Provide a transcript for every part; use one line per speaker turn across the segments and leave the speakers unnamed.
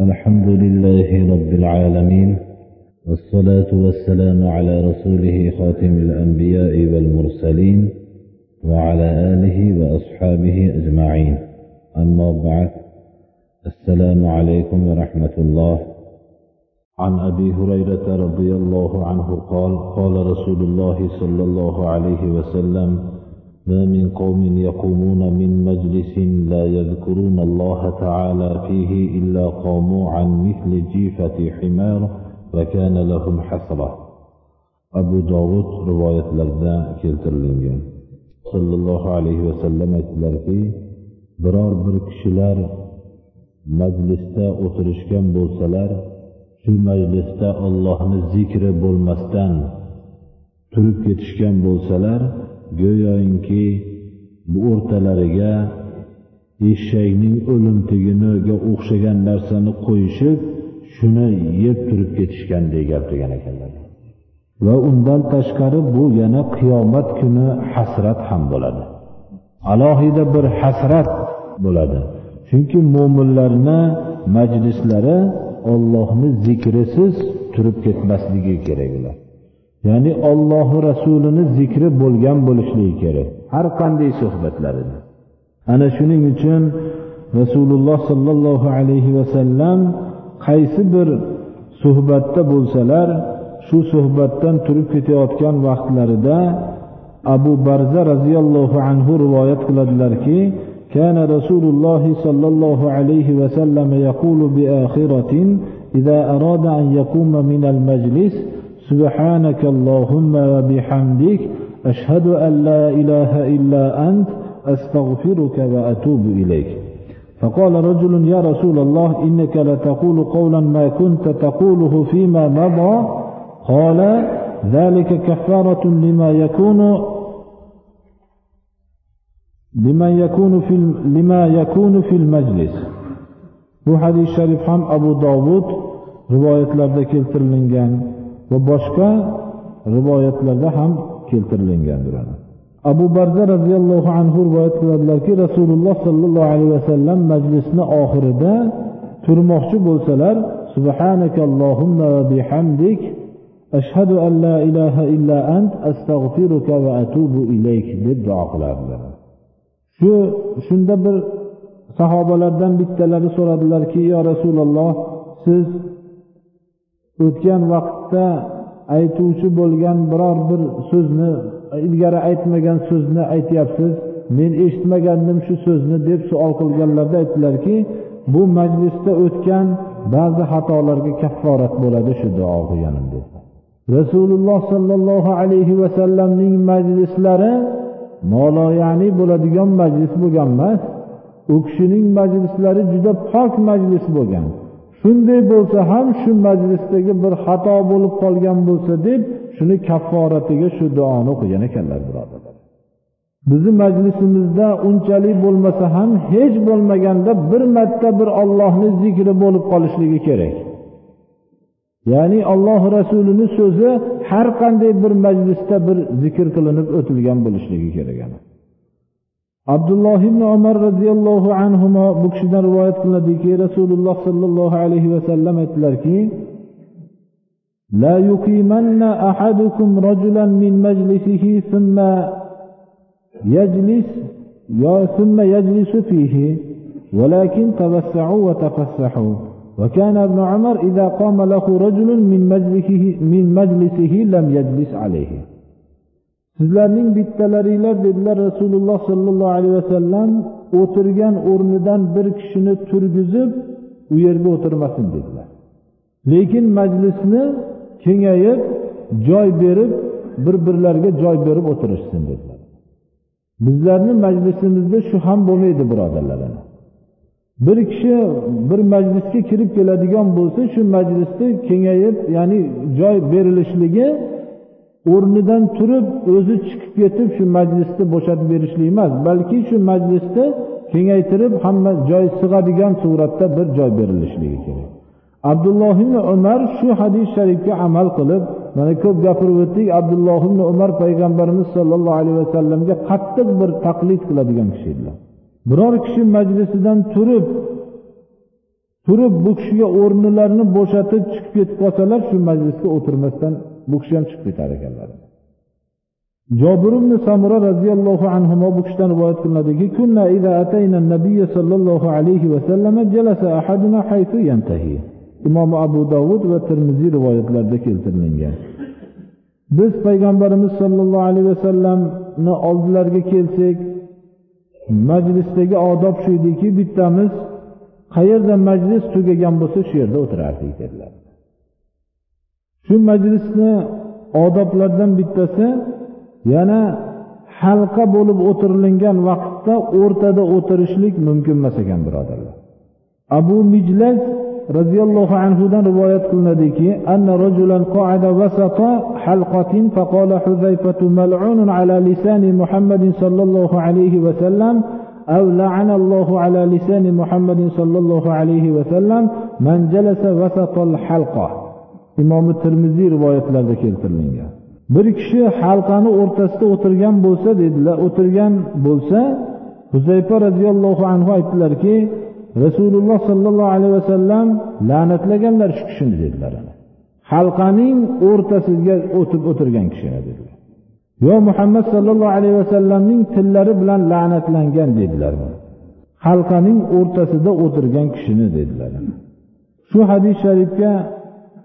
الحمد لله رب العالمين والصلاة والسلام على رسوله خاتم الأنبياء والمرسلين وعلى آله وأصحابه أجمعين. أما بعد السلام عليكم ورحمة الله. عن أبي هريرة رضي الله عنه قال قال رسول الله صلى الله عليه وسلم ما من قوم يقومون من مجلس لا يذكرون الله تعالى فيه إلا قاموا عن مثل جيفة حمار وكان لهم حسرة أبو داود رواية لرداء keltirilgan sallallohu alayhi vasallam aytdilarki biror bir kishilar majlisda o'tirishgan bo'lsalar shu majlisda ollohni zikri bo'lmasdan turib ketishgan bo'lsalar go'yoinki bu o'rtalariga eshakning o'limtiginiga o'xshagan narsani qo'yishib shuni yeb turib ketishgandek gap degan ekanlar. Va undan tashqari bu yana qiyomat kuni hasrat ham bo'ladi. Alohida bir hasrat bo'ladi. Chunki mo'minlarni majlislari ollohni zikrisiz turib ketmasligi kerak ular. ya'ni ollohu rasulini zikri bo'lgan bo'lishligi kerak har qanday suhbatlarida ana shuning uchun rasululloh sollallohu alayhi vasallam qaysi bir suhbatda bo'lsalar shu suhbatdan turib ketayotgan vaqtlarida abu barza roziyallohu anhu rivoyat qiladilarki كان رسول الله صلى الله عليه وسلم يقول بآخرة إذا أراد أن يقوم من المجلس سبحانك اللهم وبحمدك أشهد أن لا إله إلا أنت أستغفرك وأتوب إليك. فقال رجل يا رسول الله إنك لتقول قولا ما كنت تقوله فيما مضى؟ قال ذلك كفارة لما يكون لما يكون في لما يكون في المجلس. Bu hadis sharif ham abu dovud rivoyatlarda keltirilgan. Va boshqa rivoyatlarda ham keltirilgandir abu barza roziyallohu anhu rivoyat qiladilarki rasululloh sollallohu alayhi vasallam majlisni oxirida turmoqchi bo'lsalar subhanakallohumma va bihamdik ashhadu an la ilaha illa ant astag'firuka va atubu ilayk deb duo qilardilar. Shu shunda bir sahobalardan bittalari so'radilarki yo rasululloh siz o'tgan vaqtda aytuvchi bo'lgan biror bir so'zni ilgari aytmagan so'zni aytyapsiz. Men eshitmagandim shu so'zni deb savol qilganlarda aytdilarki bu majlisda o'tgan ba'zi xatolarga kafforat bo'ladi shu duo qilganim dedi. Rasululloh sollallohu alayhi vasallamning majlislari moloyani bo'ladigan majlis bo'lgan emas u kishining majlislari juda pok majlis bo'lgan. Shunday bo'lsa ham shu majlisdagi bir xato bo'lib qolgan bo'lsa deb shuni kafforatiga shu duoni o'qigan ekanlar birodarlar. Bizni majlisimizda unchalik bo'lmasa ham hech bo'lmaganda bir marta bir ollohni zikri bo'lib qolishligi kerak. Ya'ni alloh rasulini so'zi har qanday bir majlisda bir zikr qilinib o'tilgan bo'lishligi kerak abdulloh ibn umar roziyallohu anhu bu kishidan rivoyat qilinadiki rasululloh sollallohu alayhi vasallam aytdilarki لا يقيمن أحدكم رجلا من مجلسه ثم يجلس ثم يجلس فيه ولكن توسعوا وتفسحوا وكان ابن عمر إذا قام له رجل من مجلسه, من مجلسه لم يجلس عليه sizlarning bittalaringlar dedilar rasululloh sollallohu alayhi vasallam o'tirgan o'rnidan bir kishini turgizib u yerga o'tirmasin dedilar. Lekin majlisni kengayib joy berib bir birlariga joy berib o'tirishsin dedilar. Bizlarni majlisimizda shu ham bo'lmaydi birodarlar bir kishi bir majlisga kirib keladigan bo'lsa shu majlisni kengayib ya'ni joy berilishligi o'rnidan turib o'zi chiqib ketib shu majlisni bo'shatib berishlik emas balki shu majlisni kengaytirib hamma joy sig'adigan suratda bir joy berilishligi kerak. Abdulloh ibn umar shu hadis sharifga amal qilib mana ko'p gapirib o'tdik abdulloh ibn umar payg'ambarimiz sollallohu alayhi vasallamga qattiq bir taqlid qiladigan kishi edilar. Biror kishi majlisidan turib
turib bu kishiga o'rnilarini bo'shatib chiqib ketib qolsalar shu majlisga o'tirmasdan bu kishi ham chiqib ketar ekanlar. Jobir ibn samura roziyallohu anhu bu kishidan rivoyat qilinadiki kunna iza atayna nabiy sallallohu alayhi vasallam jalasa ahaduna haythu yantahi. Imom abu davud va termiziy rivoyatlarida keltirilgan. Biz payg'ambarimiz sollallohu alayhi vasallamni oldilariga kelsak majlisdagi odob shu ediki bittamiz qayerda majlis tugagan bo'lsa shu yerda o'tirardik dedilar. shu majlisni odoblaridan bittasi yana halqa bo'lib o'tirilingan vaqtda o'rtada o'tirishlik mumkin emas ekan birodarlar abu mijlaz roziyallohu anhudan rivoyat qilinadiki anna rajulan qa'ada vasata halqatin faqala huzayfatu mal'unun ala lisani muhammadin sallallohu alayhi va sallam أو لعن الله على لسان محمد صلى الله عليه وسلم من جلس وسط الحلقة imomi termiziy rivoyatlarida keltirilgan. Bir kishi halqani o'rtasida o'tirgan bo'lsa dedilar o'tirgan bo'lsa huzayfa roziyallohu anhu aytdilarki rasululloh sollallohu alayhi vasallam la'natlaganlar shu kishini dedilar. Halqaning o'rtasiga o'tib o'tirgan kishini dedilar. Yo muhammad sollallohu alayhi vasallamning tillari bilan la'natlangan dedilar. Halqaning o'rtasida o'tirgan kishini dedilar. Shu hadis sharifga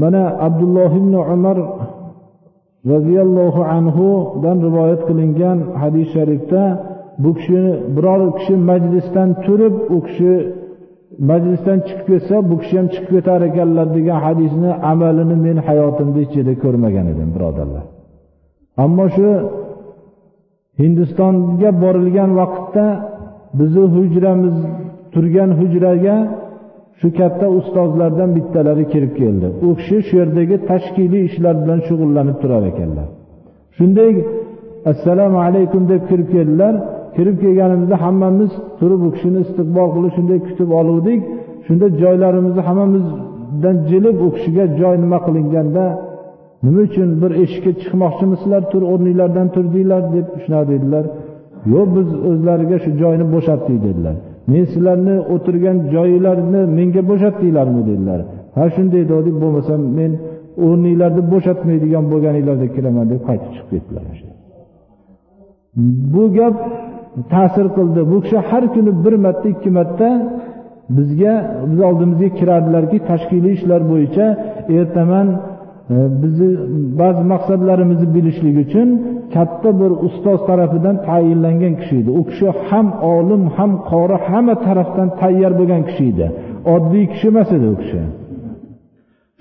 mana abdulloh ibn umar roziyallohu anhudan rivoyat qilingan hadis sharifda bu kishini biror kishi majlisdan turib u kishi majlisdan chiqib ketsa bu kishi ham chiqib ketar ekanlar degan hadisni amalini men hayotimda ichida ko'rmagan edim birodarlar. Ammo shu hindistonga borilgan vaqtda bizni hujramiz turgan hujraga shu katta ustozlardan bittalari kirib keldi. U kishi shu yerdagi tashkiliy ishlar bilan shug'ullanib turar ekanlar. Shunday assalomu alaykum deb kirib keldilar. Kirib kelganimizda hammamiz turib u kishini istiqbol qilib shunday kutib oluvdik. Shunda joylarimizni hammamizdan jilib u kishiga joy nima qilinganda nima uchun bir eshikka chiqmoqchimisizlar tur o'rninglardan turdinglar deb shunaqa dedilar. Yo'q biz o'zlariga shu joyni bo'shatdik dedilar. Men sizlarni o'tirgan joyinglarni menga bo'shatdinglarmi dedilar. Ha shunday dedik bo'lmasam men o'rninglarni bo'shatmaydigan bo'lganinglarda kiraman deb qaytib chiqib ketdilar. Bu gap ta'sir qildi. Bu kishi har kuni bir marta ikki marta bizga biz oldimizga kirardilarki tashkiliy ishlar bo'yicha ertaman E, bizni ba'zi maqsadlarimizni bilishlik uchun katta bir ustoz tarafidan tayinlangan kishi edi. U kishi ham olim ham qori hamma tarafdan tayyor bo'lgan kishi edi. Oddiy kishi emas edi u kishi.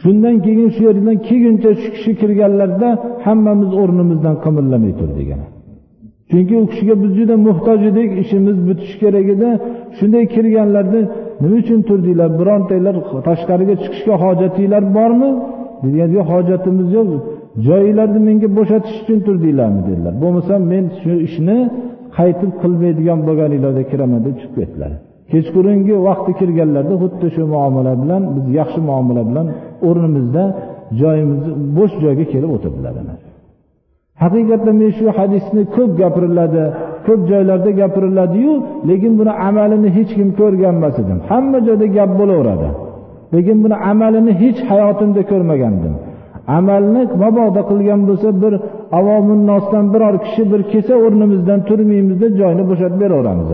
Shundan keyin shu yerdan kelguncha shu kishi kirganlarida hammamiz o'rnimizdan qimirlamay turdik chunki u kishiga biz juda muhtoj edik ishimiz bitishi kerak edi. Shunday kirganlarda nima uchun turdinglar birontanglar tashqariga chiqishga hojatinglar bormi? Bizga yo'q hojatimiz yo'q. Joyinglarni menga bo'shatish uchun turdinglarmi dedilar. Bo'lmasam men shu ishni qaytib qilmaydigan bo'lganinglarda kiraman deb chiqib ketdilar. Kechqurungi vaqti kirganlarida xuddi shu muomala bilan biz yaxshi muomala bilan o'rnimizda joyimizni bo'sh joyga kelib o'tirdilar haqiqatda men shu hadisni ko'p gapiriladi ko'p joylarda gapiriladiyu lekin buni amalini hech kim ko'rgan emas edim. Hamma joyda gap bo'laveradi. Lekin buni amalini hech hayotimda ko'rmagandim. Amalni mabodo qilgan bo'lsa bir avomunnosdan biror kishi bir kelsa o'rnimizdan turmaymizda joyni bo'shatib beraveramiz.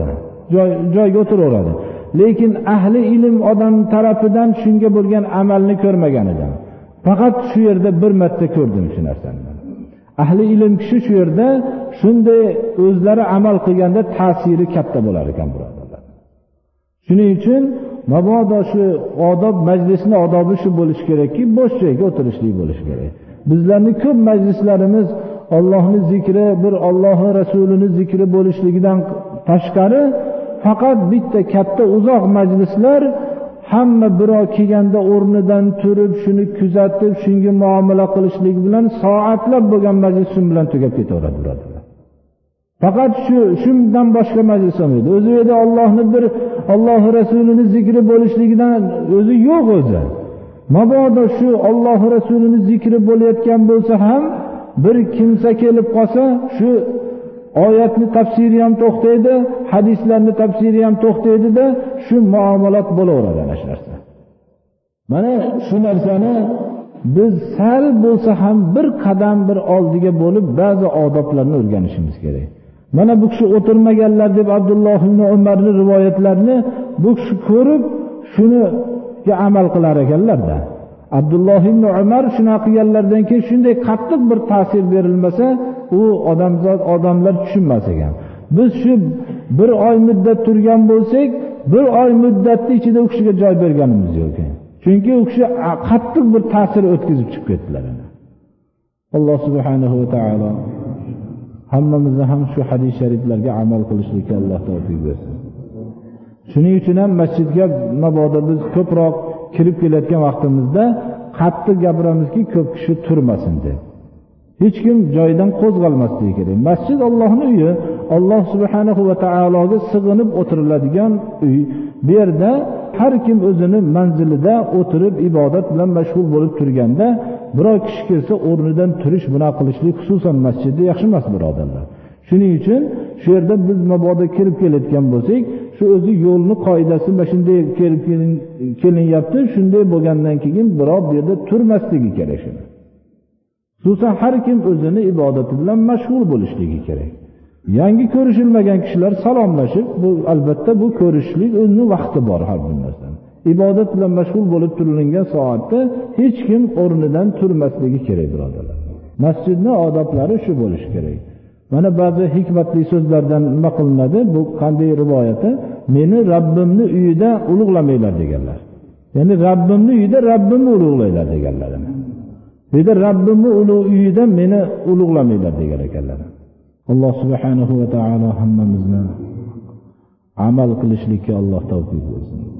Joy, joyga o'tiraveradi. Lekin ahli ilm odam tarafidan shunga bo'lgan amalni ko'rmagan edim. Faqat shu yerda bir marta ko'rdim shu narsani. Ahli ilm kishi shu yerda shunday o'zlari amal qilganda ta'siri katta bo'lar ekan birodarlar. Shuning uchun mabodo shu odob majlisni odobi shu bo'lishi kerakki bo'sh joyga o'tirishlik bo'lishi kerak. Bizlarni ko'p majlislarimiz ollohni zikri bir ollohi rasulini zikri bo'lishligidan tashqari faqat bitta katta uzoq majlislar hamma birov kelganda o'rnidan turib shuni kuzatib shunga muomala qilishlik bilan soatlab bo'lgan majlis shu bilan tugab ketaveradi birodar faqat shu shundan boshqa majlis bo'lmaydi o'zi u yerda ollohni bir ollohi rasulini zikri bo'lishligidan o'zi yo'q o'zi. Mabodo shu ollohi rasulini zikri bo'layotgan bo'lsa ham bir kimsa kelib qolsa shu oyatni tafsiri ham to'xtaydi hadislarni tafsiri ham to'xtaydida shu muomalat bo'laveradi ana shu narsa mana shu narsani biz sal bo'lsa ham bir qadam bir oldiga bo'lib ba'zi odoblarni o'rganishimiz kerak. Mana bu kishi o'tirmaganlar deb abdulloh ibn umarni rivoyatlarini bu kishi ko'rib shuniga amal qilar ekanlarda abdulloh ibn umar shunaqa qilganlaridan keyin shunday qattiq bir ta'sir berilmasa u odamzod odamlar tushunmas ekan. Biz shu bir oy muddat turgan bo'lsak bir oy muddatni ichida u kishiga joy berganimiz yo'q ekan. Chunki u kishi qattiq bir ta'sir o'tkazib chiqib ketdilar. Alloh subhanahu va taolo hammamizni ham shu hadis shariflarga amal qilishlikka alloh tavfiq bersin. Shuning uchun ham masjidga mabodo biz ko'proq kirib kelayotgan vaqtimizda qattiq gapiramizki ko'p kishi turmasin deb. Hech kim joyidan qo'zg'almasligi kerak. Masjid ollohni uyi alloh subhanahu va taologa sig'inib o'tiriladigan uy. Bu yerda har kim o'zini manzilida o'tirib ibodat bilan mashg'ul bo'lib turganda biror kishi kelsa o'rnidan turish bunaqa qilishlik xususan masjidda yaxshi emas birodarlar. Shuning uchun shu yerda biz mabodo kirib kelayotgan bo'lsak shu o'zi yo'lni qoidasi mana shunday kelib kelinyapti shunday bo'lgandan keyin birov bu yerda turmasligi kerak shuni. Xususan har kim o'zini ibodati bilan mashg'ul bo'lishligi kerak. Yangi ko'rishilmagan kishilar salomlashib bu albatta bu ko'rishishlik o'zini vaqti bor har bir narsani. Ibodat bilan mashg'ul bo'lib turilingan soatda hech kim o'rnidan turmasligi kerak birodarlar. Masjidni odoblari shu bo'lishi kerak. Mana ba'zi hikmatli so'zlardan nima qilinadi? Bu qanday rivoyati meni rabbimni uyida ulug'lamanglar deganlar. Ya'ni rabbimni uyida rabbimni ulug'langlar deganlar. Bu yerda rabbimni uyida meni ulug'lamanglar degan ekanlar. Alloh subhanahu va taolo hammamizni amal qilishlikka alloh tavfiq bersin.